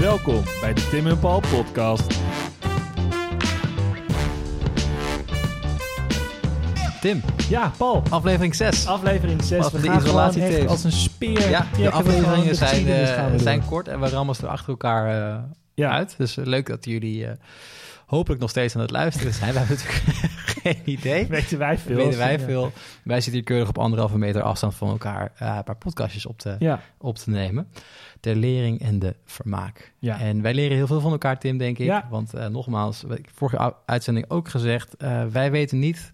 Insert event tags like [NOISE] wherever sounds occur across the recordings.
Welkom bij de Tim en Paul podcast. Tim, Ja, Paul. aflevering 6. Aflevering 6. Wat We de gaan gewoon isolatietapes. echt als een speer. ja, trekken de we afleveringen gewoon zijn, geschiedenis eh, gaan we door. zijn kort en we rammen ze er achter elkaar eh, ja. uit. Dus eh, leuk dat jullie eh, hopelijk nog steeds aan het luisteren zijn. [LAUGHS] We hebben natuurlijk geen idee. Weten wij veel. Weten wij Ja. veel. Wij zitten hier keurig op anderhalve meter afstand van elkaar eh, een paar podcastjes op te, Ja, op te nemen. Ter lering en de vermaak. ja. En wij leren heel veel van elkaar, Tim, denk ik. Ja. Want eh, nogmaals, vorige uitzending ook gezegd, eh, wij weten niet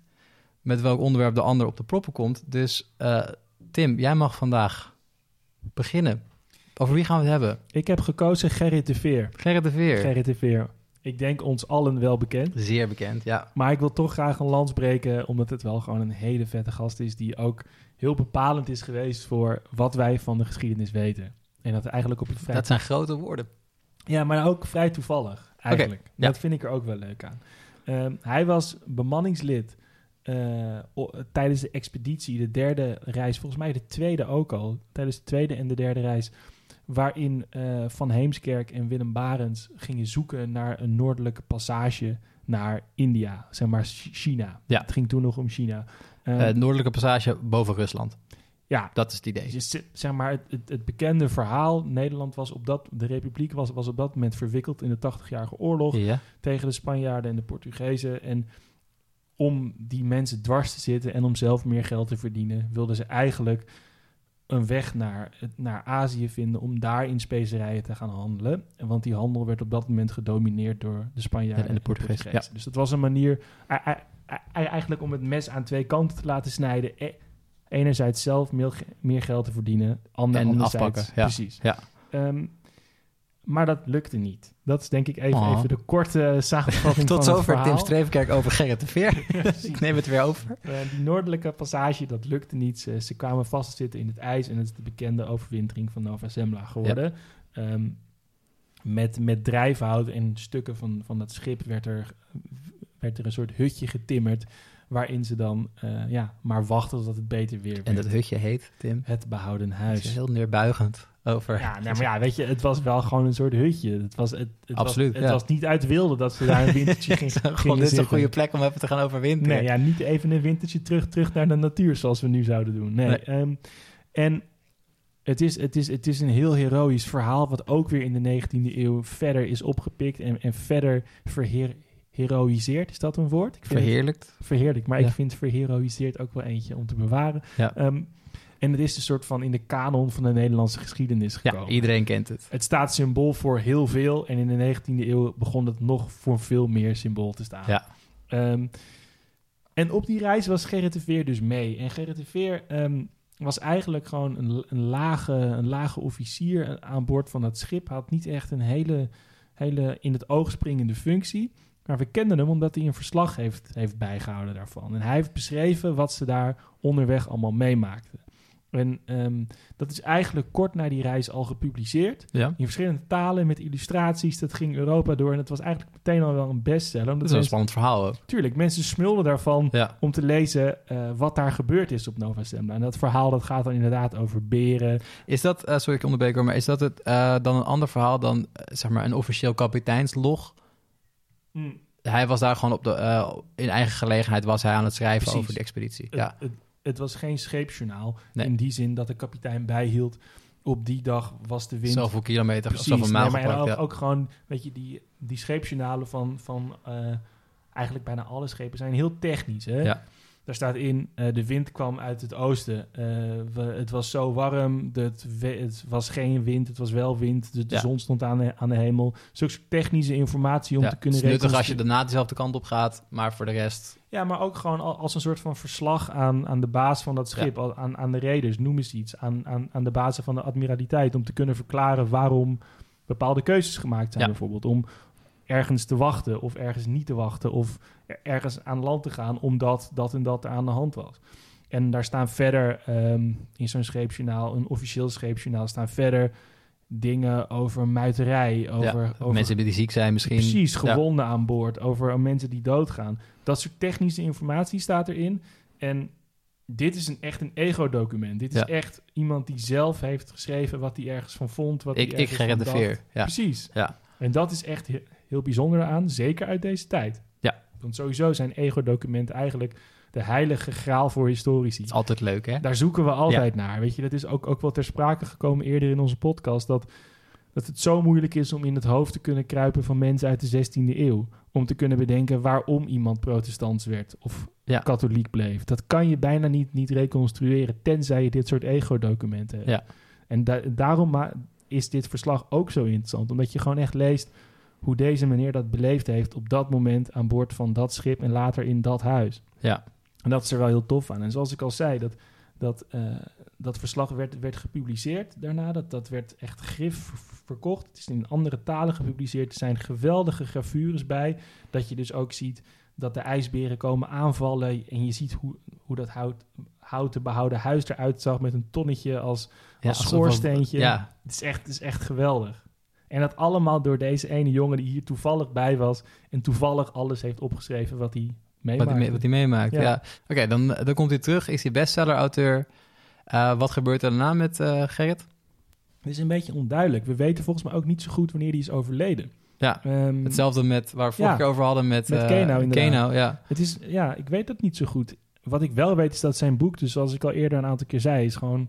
met welk onderwerp de ander op de proppen komt. Dus Tim, jij mag vandaag beginnen. Over wie gaan we het hebben? Ik heb gekozen Gerrit de Veer. Gerrit de Veer. Gerrit de Veer. Ik denk ons allen wel bekend. Zeer bekend, ja. Maar ik wil toch graag een lans breken, omdat het wel gewoon een hele vette gast is, die ook heel bepalend is geweest voor wat wij van de geschiedenis weten. En dat eigenlijk op het vrij... Dat zijn grote woorden. Ja, maar ook vrij toevallig, eigenlijk. ja. Dat vind ik er ook wel leuk aan. Ehm, hij was bemanningslid eh, tijdens de expeditie, de derde reis, volgens mij de tweede ook al, tijdens de tweede en de derde reis, waarin eh, Van Heemskerk en Willem Barends gingen zoeken naar een noordelijke passage naar India, zeg maar Ch- China. Ja. Het ging toen nog om China. Eh, noordelijke passage boven Rusland. ja, Dat is het idee. dus zeg maar het, het, het bekende verhaal, Nederland was op dat, de republiek was, was op dat moment verwikkeld in de 80-jarige oorlog Ja. tegen de Spanjaarden en de Portugezen. En om die mensen dwars te zitten en om zelf meer geld te verdienen, wilden ze eigenlijk een weg naar, naar Azië vinden om daar in specerijen te gaan handelen. En Want die handel werd op dat moment gedomineerd door de Spanjaarden En de Portugezen, ja. Dus dat was een manier eigenlijk om het mes aan twee kanten te laten snijden. E- Enerzijds zelf meer, ge- meer geld te verdienen, ander, En anderzijds afpakken, ja. precies. Ja. Ehm, maar dat lukte niet. Dat is denk ik even, Oh. even de korte samenvatting [LAUGHS] Tot van zover. Tim Streefkerk over Gerrit de Veer. [LAUGHS] Ik neem het weer over. Eh, die noordelijke passage, dat lukte niet. Ze, ze kwamen vast te zitten in het ijs. En het is de bekende overwintering van Nova Zembla geworden. Ehm, met, met drijfhout en stukken van, van dat schip werd er, werd er een soort hutje getimmerd. Waarin ze dan eh, ja, maar wachten tot het beter weer werd. En dat hutje heet, Tim. Het behouden Het huis. is heel neerbuigend over. Ja, nee, [LAUGHS] maar ja, weet je, het was wel gewoon een soort hutje. Het was, het, het Absoluut, was, het ja. was niet uit wilde dat ze daar een [LAUGHS] wintertje ging, Gewoon, gingen dit is een goede plek om even te gaan overwinteren. Nee, ja, niet even een wintertje terug, terug naar de natuur zoals we nu zouden doen. Nee. Nee. ehm, en het is, het, is, het is een heel heroïsch verhaal, wat ook weer in de 19e eeuw verder is opgepikt en, en verder verheer, heroïseerd. Is dat een woord? Ik vind het- Verheerlijkt. verheerlijk, maar Ja. ik vind verheroïseerd ook wel eentje om te bewaren. Ja. Ehm, en het is een soort van in de kanon van de Nederlandse geschiedenis Ja, gekomen. iedereen kent het. Het staat symbool voor heel veel. En in de 19e eeuw begon het nog voor veel meer symbool te staan. Ja. Ehm, en op die reis was Gerrit de Veer dus mee. En Gerrit de Veer ehm, was eigenlijk gewoon een, een, lage, een lage officier aan boord van dat schip. Had niet echt een hele, hele in het oog springende functie. Maar we kenden hem omdat hij een verslag heeft, heeft bijgehouden daarvan. En hij heeft beschreven wat ze daar onderweg allemaal meemaakten. En ehm, dat is eigenlijk kort na die reis al gepubliceerd. Ja. In verschillende talen met illustraties. Dat ging Europa door. En het was eigenlijk meteen al wel een bestseller. Omdat Dat is een spannend verhaal ook. tuurlijk, mensen smulden daarvan Ja. om te lezen eh, wat daar gebeurd is op Nova Zembla. En dat verhaal dat gaat dan inderdaad over beren. Is dat, eh, sorry ik onderbreek hoor, maar is dat het, eh, dan een ander verhaal dan zeg maar een officieel kapiteinslog? Hij was daar gewoon op de, in eigen gelegenheid was hij aan het schrijven Precies. over de expeditie. Het, Ja. het, het was geen scheepsjournaal. Nee. In die zin dat de kapitein bijhield. Op die dag was de wind Zoveel kilometer, Precies, zoveel mijl nee, maar ook, ja. ook gewoon, weet je, die, die scheepsjournalen van, van eh, eigenlijk bijna alle schepen zijn heel technisch. Hè? Ja. Daar staat in, eh, de wind kwam uit het oosten. Eh, we, het was zo warm, de, het, was geen wind, het was wel wind. De, de Ja. zon stond aan de, aan de hemel. Zulke technische informatie om Ja, te kunnen het is nuttig als je daarna dezelfde kant op gaat, maar voor de rest... Ja, maar ook gewoon al- als een soort van verslag aan, aan de baas van dat schip, aan, aan de reders, noem eens iets, aan, aan, aan de basis van de admiraliteit, om te kunnen verklaren waarom bepaalde keuzes gemaakt zijn, Ja. bijvoorbeeld. Om ergens te wachten of ergens niet te wachten of er- ergens aan land te gaan omdat dat en dat er aan de hand was. En daar staan verder ehm, in zo'n scheepsjournaal, een officieel scheepsjournaal, staan verder dingen over muiterij, over, ja, over mensen die ziek zijn misschien. Precies, Ja. gewonden aan boord, over mensen die doodgaan. Dat soort technische informatie staat erin. En dit is een, echt een ego-document. Dit is Ja. echt iemand die zelf heeft geschreven wat hij ergens van vond. Wat Ik, hij ik van dacht. Precies. Ja. En dat is echt heel bijzonder aan, zeker uit deze tijd. Ja. Want sowieso zijn ego-documenten eigenlijk de heilige graal voor historici. Is altijd leuk, hè? Daar zoeken we altijd naar. Weet je, dat is ook, ook wel ter sprake gekomen eerder in onze podcast. Dat, dat het zo moeilijk is om in het hoofd te kunnen kruipen van mensen uit de 16e eeuw. Om te kunnen bedenken waarom iemand protestants werd of Ja. katholiek bleef. Dat kan je bijna niet, niet reconstrueren, tenzij je dit soort ego-documenten hebt. Ja. En da- daarom is dit verslag ook zo interessant. Omdat je gewoon echt leest hoe deze meneer dat beleefd heeft op dat moment aan boord van dat schip en later in dat huis. Ja. En dat is er wel heel tof aan. En zoals ik al zei, dat, dat, eh, dat verslag werd, werd gepubliceerd daarna. Dat, dat werd echt grif v- verkocht. Het is in andere talen gepubliceerd. Er zijn geweldige gravures bij. Dat je dus ook ziet dat de ijsberen komen aanvallen. En je ziet hoe, hoe dat hout, houten behouden huis eruit zag met een tonnetje als, Ja, als alsof- schoorsteentje. Ja, Het is, echt, het is echt geweldig. En dat allemaal door deze ene jongen die hier toevallig bij was. En toevallig alles heeft opgeschreven wat hij wat meemaakte. hij, mee- wat hij meemaakt. Ja. Ja. Oké, dan, dan komt hij terug. Is hij bestseller-auteur. Eh, wat gebeurt er daarna met eh, Gerrit? Het is een beetje onduidelijk. We weten volgens mij ook niet zo goed wanneer hij is overleden. Ja, Ehm, Hetzelfde met waar we vorige Ja. keer over hadden met, Met eh. Keno, ja. Het is, ja, ik weet dat niet zo goed. Wat ik wel weet is dat zijn boek, dus zoals ik al eerder een aantal keer zei, is gewoon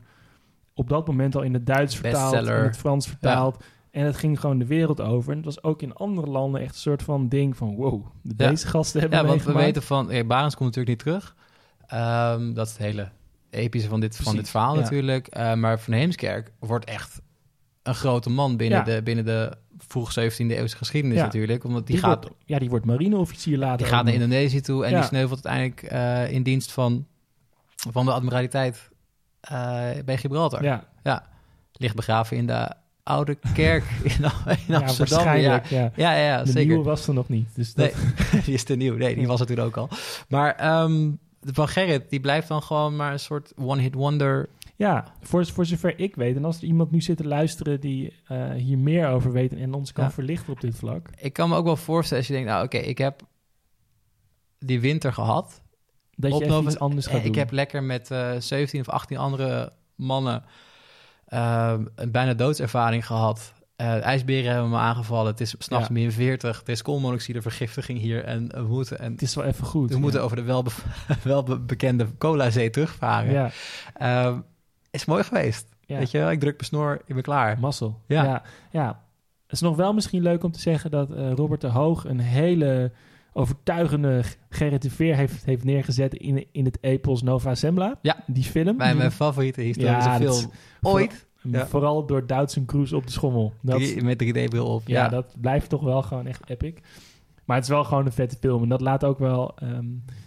op dat moment al in het Duits vertaald, in het Frans vertaald. En het ging gewoon de wereld over. En het was ook in andere landen echt een soort van ding van wow, Ja. deze gasten hebben Ja, want we weten van... Kijk, Barends komt natuurlijk niet terug. Ehm, dat is het hele epische van dit, van dit verhaal ja. natuurlijk. Eh, maar Van Heemskerk wordt echt een grote man binnen, Ja. de, binnen de vroeg 17e eeuwse geschiedenis Ja. natuurlijk. Omdat die, Die, gaat, wordt, ja, die wordt marineofficier later. die gaat naar. Indonesië toe en Ja. die sneuvelt uiteindelijk eh, in dienst van, van de admiraliteit eh, bij Gibraltar. Ja, Ligt begraven in de oude kerk [LAUGHS] in, in ja Amsterdam. waarschijnlijk. Ja. Ja, ja, ja, De zeker. nieuwe was er nog niet. Dus dat, Nee, [LAUGHS] die is te nieuw. Nee, die was er toen ook al. Maar de van Gerrit, die blijft dan gewoon maar een soort one-hit wonder. Ja, voor, voor zover ik weet. En als er iemand nu zit te luisteren die eh, hier meer over weet en ons kan Ja. verlichten op dit vlak. Ik kan me ook wel voorstellen als je denkt, nou oké, ik heb die winter gehad. Dat je even iets anders gaat Eh, doen. ik heb lekker met eh 17 of 18 andere mannen een bijna doodservaring gehad. Eh, ijsberen hebben me aangevallen. Het is s'nachts Ja. min 40. Er is koolmonoxidevergiftiging hier. En we moeten, en Het is wel even goed. we ja. moeten over de welbe, [LAUGHS] welbekende colazee terugvaren. Ja, Ehm, is mooi geweest. ja. Weet je wel, ik druk mijn snor, ik ben klaar. mazzel. Ja. Ja. ja, Het is nog wel misschien leuk om te zeggen dat eh, Robert de Hoog een hele overtuigende Gerrit de Veer heeft, heeft neergezet in, in het epos Nova Zembla. Ja. Die film. Mijn, mijn favoriete historische Ja, film ooit. ja. Vooral door Doutzen Cruise op de schommel. Dat, Drie- met 3D-bril op. ja, Ja, dat blijft toch wel gewoon echt epic. Maar het is wel gewoon een vette film. En dat laat ook wel ehm,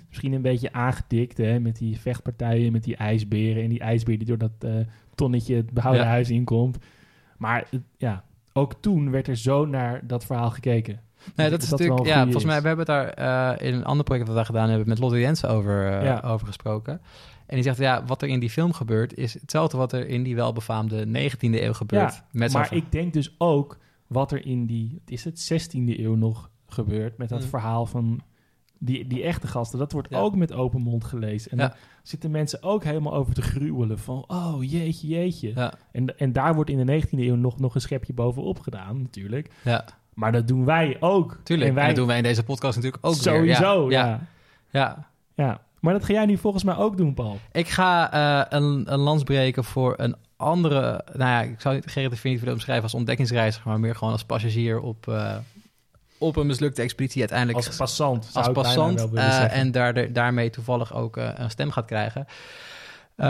misschien een beetje aangedikt hè, met die vechtpartijen, met die ijsberen. En die ijsbeer die door dat eh, tonnetje het behouden Ja. huis inkomt. Maar ja, ook toen werd er zo naar dat verhaal gekeken. Nee, dat is natuurlijk. Ja, volgens mij is. we hebben het daar eh, in een ander project dat we gedaan hebben met Lotte Jensen over, Ja. over gesproken. En die zegt, ja, wat er in die film gebeurt, is hetzelfde wat er in die welbefaamde 19e eeuw gebeurt. Ja, met maar ik denk dus ook wat er in die, is het, 16e eeuw nog gebeurt met dat Mm. verhaal van die, die echte gasten. Dat wordt Ja. ook met open mond gelezen. En Ja. dan zitten mensen ook helemaal over te gruwelen van, oh jeetje, jeetje. En, en daar wordt in de 19e eeuw nog, nog een schepje bovenop gedaan, natuurlijk. ja, Maar dat doen wij ook. tuurlijk. En wij En dat doen wij in deze podcast natuurlijk ook sowieso, Ja, ja. ja. ja. ja. Maar dat ga jij nu volgens mij ook doen, Paul. Ik ga eh, een, een lans breken voor een andere... Nou ja, ik zou niet- Gerrit de Veer niet willen omschrijven als ontdekkingsreiziger... maar meer gewoon als passagier op, eh, op een mislukte expeditie uiteindelijk... Als passant, als passant eh, en daar, daarmee toevallig ook een stem gaat krijgen.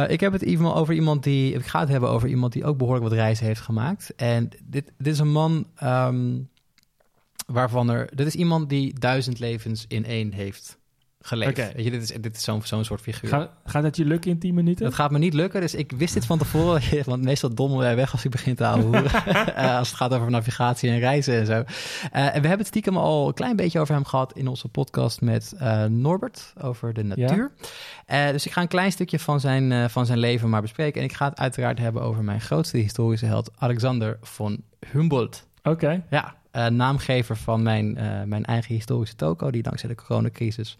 Ik heb het even over iemand die... Ik ga het hebben over iemand die ook behoorlijk wat reizen heeft gemaakt. En dit, dit is een man ehm, waarvan er... Dit is iemand die duizend levens in één heeft geleefd. Weet je, dit is, dit is zo'n zo'n soort figuur. Ga, gaat het je lukken in 10 minuten? Dat gaat me niet lukken, dus ik wist dit van tevoren. [LAUGHS] Want meestal dommel jij weg als ik begin te houden. [LAUGHS] als het gaat over navigatie en reizen en zo. Eh, en we hebben het stiekem al een klein beetje over hem gehad in onze podcast met eh, Norbert over de natuur. Eh, dus ik ga een klein stukje van zijn, eh, van zijn leven maar bespreken. En ik ga het uiteraard hebben over mijn grootste historische held, Alexander von Humboldt. Oké. Ja, eh, naamgever van mijn, eh, mijn eigen historische toko, die dankzij de coronacrisis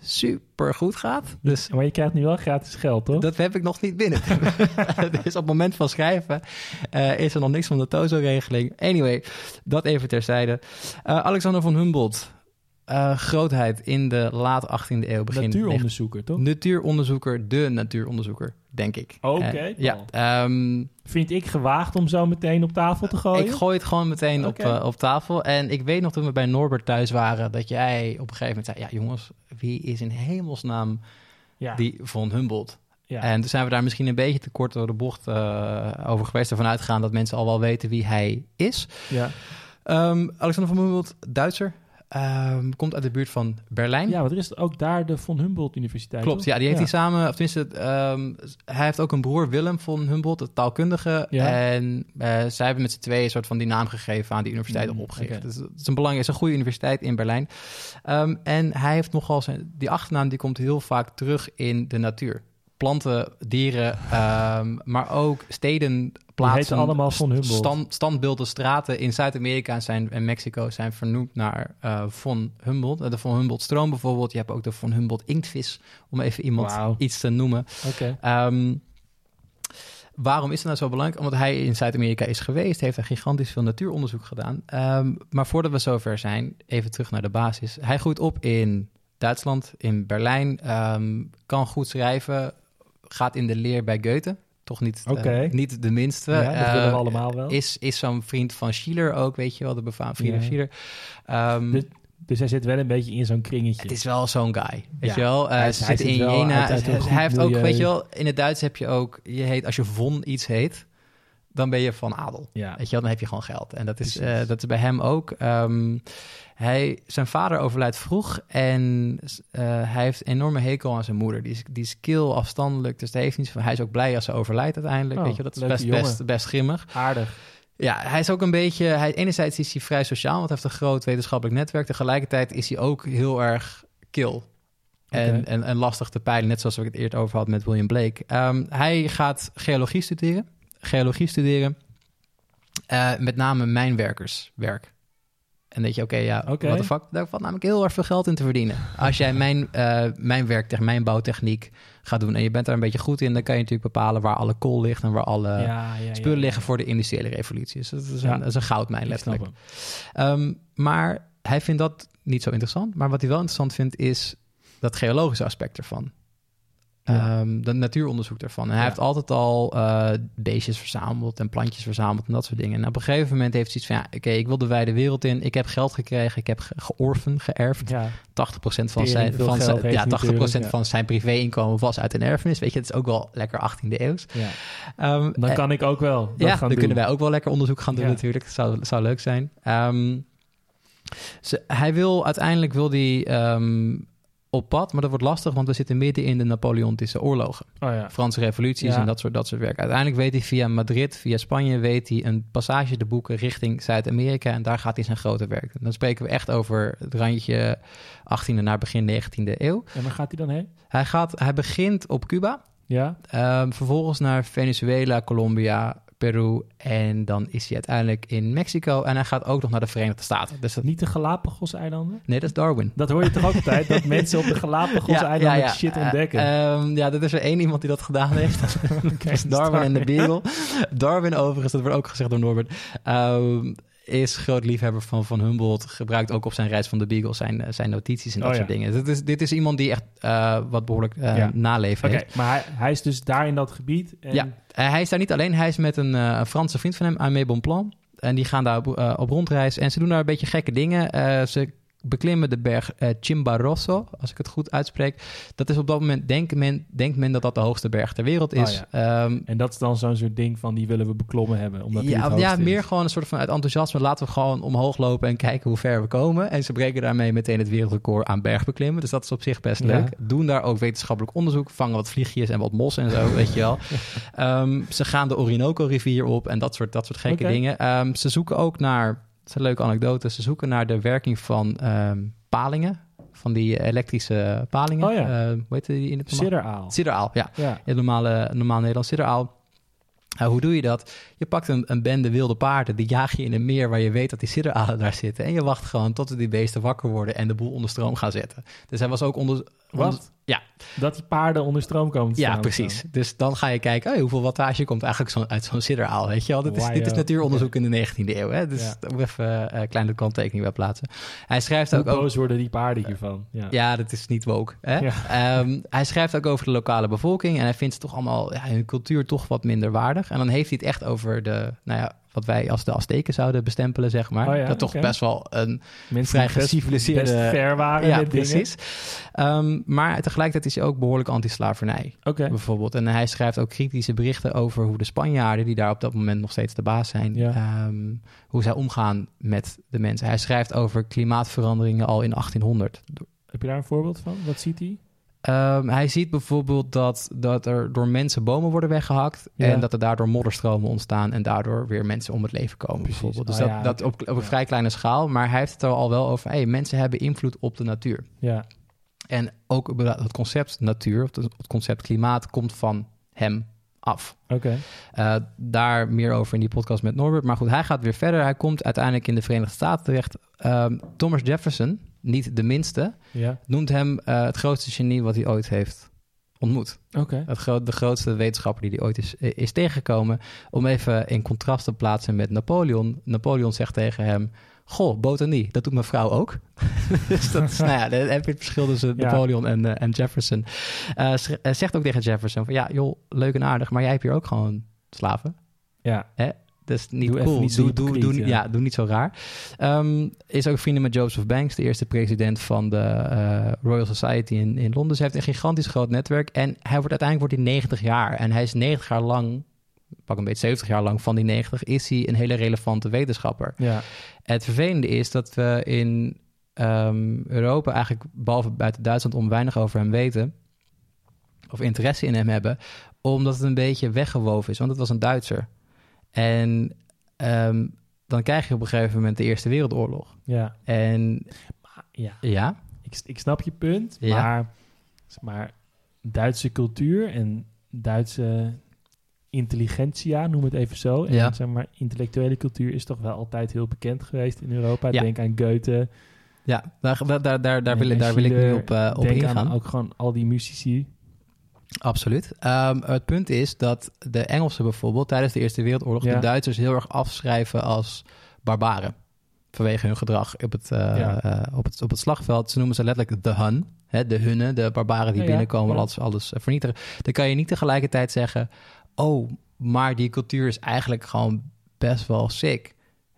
super goed gaat. Dus Maar je krijgt nu wel gratis geld, toch? dat heb ik nog niet binnen. [LAUGHS] dus op het moment van schrijven eh, is er nog niks van de TOZO-regeling. Anyway, dat even terzijde. Alexander von Humboldt, eh, grootheid in de late 18e eeuw, begin Natuuronderzoeker, toch? Natuuronderzoeker, de natuuronderzoeker, denk ik. Oké, Eh, ja, ehm, Vind ik gewaagd om zo meteen op tafel te gooien? ik gooi het gewoon meteen op, eh, op tafel. En ik weet nog toen we bij Norbert thuis waren, dat jij op een gegeven moment zei: Ja, jongens, wie is in hemelsnaam ja. die von Humboldt? ja. En toen zijn we daar misschien een beetje te kort door de bocht over geweest. Ervan uitgegaan dat mensen al wel weten wie hij is. ja. Ehm, Alexander von Humboldt, Duitser. Ehm, komt uit de buurt van Berlijn. ja, want er is ook daar de Von Humboldt Universiteit, Klopt, toch? ja, die heeft hij samen, of tenminste, ehm, hij heeft ook een broer, Willem von Humboldt, de taalkundige. Ja. En eh, zij hebben met z'n tweeën een soort van die naam gegeven aan die universiteit Mm, opgericht. Dus het is een belangrijke, is een goede universiteit in Berlijn. Ehm, en hij heeft nogal zijn, die achternaam die komt heel vaak terug in de natuur. Planten, dieren, ehm, maar ook steden, plaatsen. allemaal von Humboldt. Stand, standbeelden, straten in Zuid-Amerika zijn, en Mexico zijn vernoemd naar eh von Humboldt. Eh, De von Humboldt stroom bijvoorbeeld. Je hebt ook de von Humboldt inktvis, om even iemand iets te noemen. Oké. Ehm, waarom is het nou zo belangrijk? Omdat hij in Zuid-Amerika is geweest, heeft hij gigantisch veel natuuronderzoek gedaan. Ehm, maar voordat we zover zijn, even terug naar de basis. Hij groeit op in Duitsland, in Berlijn, kan goed schrijven, gaat in de leer bij Goethe. Toch niet, eh, niet de minste. Ja, dat willen we Eh, allemaal wel. Is, is zo'n vriend van Schiller ook, weet je wel, de befaamde Friedrich Ja. Schiller. Ehm, Dus- Dus hij zit wel een beetje in zo'n kringetje. het is wel zo'n guy, weet je wel. Eh, Hij- zit in Jena. hij heeft ook, weet je wel, in het Duits heb je ook, je heet, als je von iets heet, dan ben je van adel. ja. Weet je wel, dan heb je gewoon geld. En dat is, eh, dat is bij hem ook. Ehm, hij, zijn vader overlijdt vroeg en eh, hij heeft een enorme hekel aan zijn moeder. Die is, die is kil, afstandelijk, dus hij, heeft niet, zoveel- hij is ook blij als ze overlijdt uiteindelijk. Oh, weet je, dat is best, jongen. best, best grimmig. Aardig. Ja, hij is ook een beetje. Hij, enerzijds is hij vrij sociaal, want hij heeft een groot wetenschappelijk netwerk. Tegelijkertijd is hij ook heel erg kil. En, en, en lastig te peilen, net zoals ik het eerder over had met William Blake. Ehm, hij gaat geologie studeren. Geologie studeren. eh, met name mijnwerkerswerk. En denk je, oké, ja, Oké. what the fuck? Daar valt namelijk heel erg veel geld in te verdienen. Als jij mijn, eh mijnwerk, tegen mijn bouwtechniek gaat doen... en je bent daar een beetje goed in... dan kan je natuurlijk bepalen waar alle kool ligt... en waar alle ja, ja, ja, spullen ja. liggen voor de industriële revolutie. Dus dat is een, dat is een goudmijn letterlijk. Ehm, maar hij vindt dat niet zo interessant. Maar wat hij wel interessant vindt is dat geologische aspect ervan. Ja. Ehm, dat natuuronderzoek ervan. En hij Ja. heeft altijd al eh, beestjes verzameld en plantjes verzameld en dat soort dingen. En op een gegeven moment heeft hij iets van, ja, oké, ik wil de wijde wereld in. Ik heb geld gekregen, ik heb ge- georfen, geërfd. Ja, 80% van zijn, van zijn, ja, hij 80% natuurlijk, ja. van zijn privé-inkomen was uit een erfenis. Weet je, het is ook wel lekker 18e eeuws. ja. Ehm, Dan en- kan ik ook wel dat ja, gaan dan doen. kunnen wij ook wel lekker onderzoek gaan doen natuurlijk. Zou, zou leuk zijn. Ehm, ze, hij wil uiteindelijk wil die, op pad, maar dat wordt lastig, want we zitten midden in de Napoleontische oorlogen. Oh ja. Franse revoluties Ja. en dat soort, dat soort werk. Uiteindelijk weet hij via Madrid, via Spanje, weet hij een passage te boeken richting Zuid-Amerika. En daar gaat hij zijn grote werk. Dan spreken we echt over het randje 18e naar begin 19e eeuw. En waar gaat hij dan heen? Hij, gaat, hij begint op Cuba, Ja? Ehm, vervolgens naar Venezuela, Colombia, Peru. En dan is hij uiteindelijk in Mexico. En hij gaat ook nog naar de Verenigde Staten. Dus dat, Niet de Galapagos-eilanden? nee, dat is Darwin. Dat hoor je toch ook altijd, dat [LAUGHS] mensen op de Galapagos-eilanden shit Eh, ontdekken. ehm, ja, er is er één iemand die dat gedaan heeft. [LAUGHS] dat is Darwin en de Beagle. Darwin overigens, dat wordt ook gezegd door Norbert, ehm, is groot liefhebber van Van Humboldt. Gebruikt ook op zijn reis van de Beagle zijn, eh, zijn notities en dat Oh, soort ja. dingen. Dit is, dit is iemand die echt eh, wat behoorlijk eh Ja. naleven heeft. maar hij, hij is dus daar in dat gebied. En Ja, hij is daar niet alleen. Hij is met een, Franse vriend van hem, Aimé Bonpland. En die gaan daar op, op rondreis. En ze doen daar een beetje gekke dingen. Ze beklimmen de berg eh, Chimbarosso, als ik het goed uitspreek. Dat is op dat moment, denkt men, denkt men dat dat de hoogste berg ter wereld is. Oh Ehm, En dat is dan zo'n soort ding van die willen we beklommen hebben. Omdat die ja, het ja, is. meer gewoon een soort van uit enthousiasme. Laten we gewoon omhoog lopen en kijken hoe ver we komen. En ze breken daarmee meteen het wereldrecord aan bergbeklimmen. Dus dat is op zich best Ja. leuk. Doen daar ook wetenschappelijk onderzoek. Vangen wat vliegjes en wat mos en zo, [LAUGHS] weet je wel. Ehm, ze gaan de Orinoco-rivier op en dat soort, dat soort gekke dingen. Ehm, ze zoeken ook naar, dat is een leuke anekdote, ze zoeken naar de werking van ehm, palingen. Van die elektrische palingen. Oh ja. Eh, hoe heet die in het normaal? Sidderaal. Sidderaal, ja. Ja. In het normale, normaal Nederlands sidderaal. Nou, hoe doe je dat? Je pakt een, een bende wilde paarden, die jaag je in een meer waar je weet dat die sidderalen daar zitten. En je wacht gewoon tot die beesten wakker worden en de boel onder stroom gaan zetten. Dus hij was ook onder... onder- Wat? Ja. Dat die paarden onder stroom komen te Ja, staan. precies. Dus dan ga je kijken, oh, hoeveel wattage komt eigenlijk zo, uit zo'n sidderaal, weet je wel? Dit is, dit is natuuronderzoek in de 19e eeuw, hè? Dus Ja. daar moet even eh, een kleine kanttekening bij plaatsen. Hij schrijft Hoe ook... ook boos worden die paarden hiervan? Ja. ja, dat is niet woke. Hè? Ja. Ehm, hij schrijft ook over de lokale bevolking en hij vindt ze toch allemaal ja, hun cultuur toch wat minder waardig. En dan heeft hij het echt over de, nou ja, wat wij als de Azteken zouden bestempelen, zeg maar. Oh ja, dat toch best wel een Mensen vrij geciviliseerde- ver waren ja, precies. Ehm, maar tegelijkertijd is hij ook behoorlijk anti-slavernij, bijvoorbeeld. En hij schrijft ook kritische berichten over hoe de Spanjaarden, die daar op dat moment nog steeds de baas zijn, Ja. ehm, hoe zij omgaan met de mensen. Hij schrijft over klimaatveranderingen al in 1800. Heb je daar een voorbeeld van? Wat ziet hij? Ehm, hij ziet bijvoorbeeld dat, dat er door mensen bomen worden weggehakt Ja. en dat er daardoor modderstromen ontstaan en daardoor weer mensen om het leven komen. Precies. Bijvoorbeeld. Dus Ah, dat, ja, dat op, op een vrij kleine schaal, maar hij heeft het er al wel over. Hey, mensen hebben invloed op de natuur. Ja. En ook het concept natuur, of het concept klimaat, komt van hem af. Oké. Eh, daar meer over in die podcast met Norbert. Maar goed, hij gaat weer verder. Hij komt uiteindelijk in de Verenigde Staten terecht. Ehm, Thomas Jefferson, niet de minste, Ja. noemt hem eh, het grootste genie wat hij ooit heeft ontmoet. Oké. De grootste wetenschapper die hij ooit is, eh, is tegengekomen. Om even in contrast te plaatsen met Napoleon. Napoleon zegt tegen hem... Goh, botanie, dat doet mijn vrouw ook. [LAUGHS] dus dat is, nou ja, dan heb je het verschil tussen Ja. Napoleon en, eh, en Jefferson. Eh, zegt ook tegen Jefferson van... Ja, joh, leuk en aardig, maar jij hebt hier ook gewoon slaven. Ja. Dat is niet Doe cool. niet zo doe, doe, doe, ja. ja. doe niet zo raar. Ehm, is ook vrienden met Joseph Banks, de eerste president van de eh, Royal Society in, in Londen. Ze heeft een gigantisch groot netwerk. En hij wordt uiteindelijk wordt hij 90 jaar. En hij is 90 jaar lang, pak een beetje 70 jaar lang van die 90, is hij een hele relevante wetenschapper. Ja. Het vervelende is dat we in ehm, Europa eigenlijk, behalve buiten Duitsland, om weinig over hem weten. Of interesse in hem hebben. Omdat het een beetje weggewoven is. Want het was een Duitser. En ehm, dan krijg je op een gegeven moment de Eerste Wereldoorlog. Ja. En Ja. ja, Ik, ik snap je punt, Ja. maar, zeg maar Duitse cultuur en Duitse intelligentsia, noem het even zo. En Ja. zeg maar, intellectuele cultuur is toch wel altijd heel bekend geweest in Europa. Ja. Denk aan Goethe. ja daar, daar, daar, daar, wil, daar wil ik nu op, eh, op Denk ingaan. aan ook gewoon al die muzici. Absoluut. Ehm, het punt is dat de Engelsen bijvoorbeeld tijdens de Eerste Wereldoorlog Ja. de Duitsers heel erg afschrijven als barbaren. Vanwege hun gedrag op het, eh, Ja. eh, op het, op het slagveld. Ze noemen ze letterlijk de Hun. Hè, de Hunnen, de barbaren die Ja, binnenkomen, alles, alles eh, vernietigen. Dan kan je niet tegelijkertijd zeggen... oh, maar die cultuur is eigenlijk gewoon best wel sick.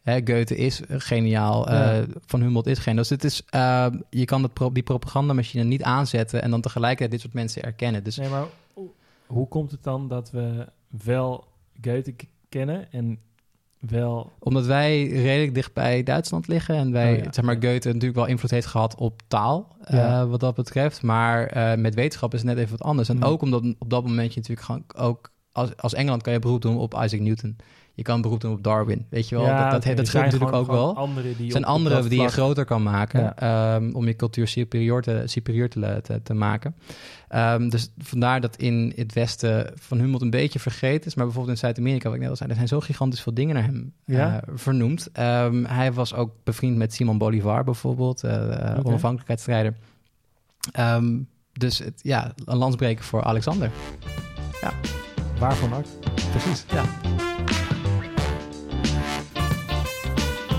Hè, Goethe is geniaal, Ja. eh, Van Humboldt is geniaal. Dus het is, eh, je kan dat pro- die propagandamachine niet aanzetten... en dan tegelijkertijd dit soort mensen erkennen. Dus Nee, maar hoe- komt het dan dat we wel Goethe kennen en wel... Omdat wij redelijk dicht bij Duitsland liggen en wij, Oh ja, zeg maar. Goethe natuurlijk wel invloed heeft gehad op taal, Ja. eh, wat dat betreft. Maar met wetenschap is het net even wat anders. En Hmm. ook omdat op dat moment je natuurlijk gewoon ook, als, als Engeland kan je beroep doen op Isaac Newton. Je kan beroep doen op Darwin, weet je wel. Ja, dat dat, zijn natuurlijk ook wel. die Er zijn anderen dat die je groter kan maken ehm, om je cultuur superieur te, superieur te, te, te maken. Ehm, dus vandaar dat in het Westen Van Humboldt een beetje vergeten is. Maar bijvoorbeeld in Zuid-Amerika, wat ik net al zei, er zijn zo gigantisch veel dingen naar hem Ja? eh, vernoemd. Ehm, hij was ook bevriend met Simon Bolivar bijvoorbeeld, Oké. onafhankelijkheidsstrijder. Dus het, ja, een landsbreker voor Alexander. Waarvan ook? Precies, ja.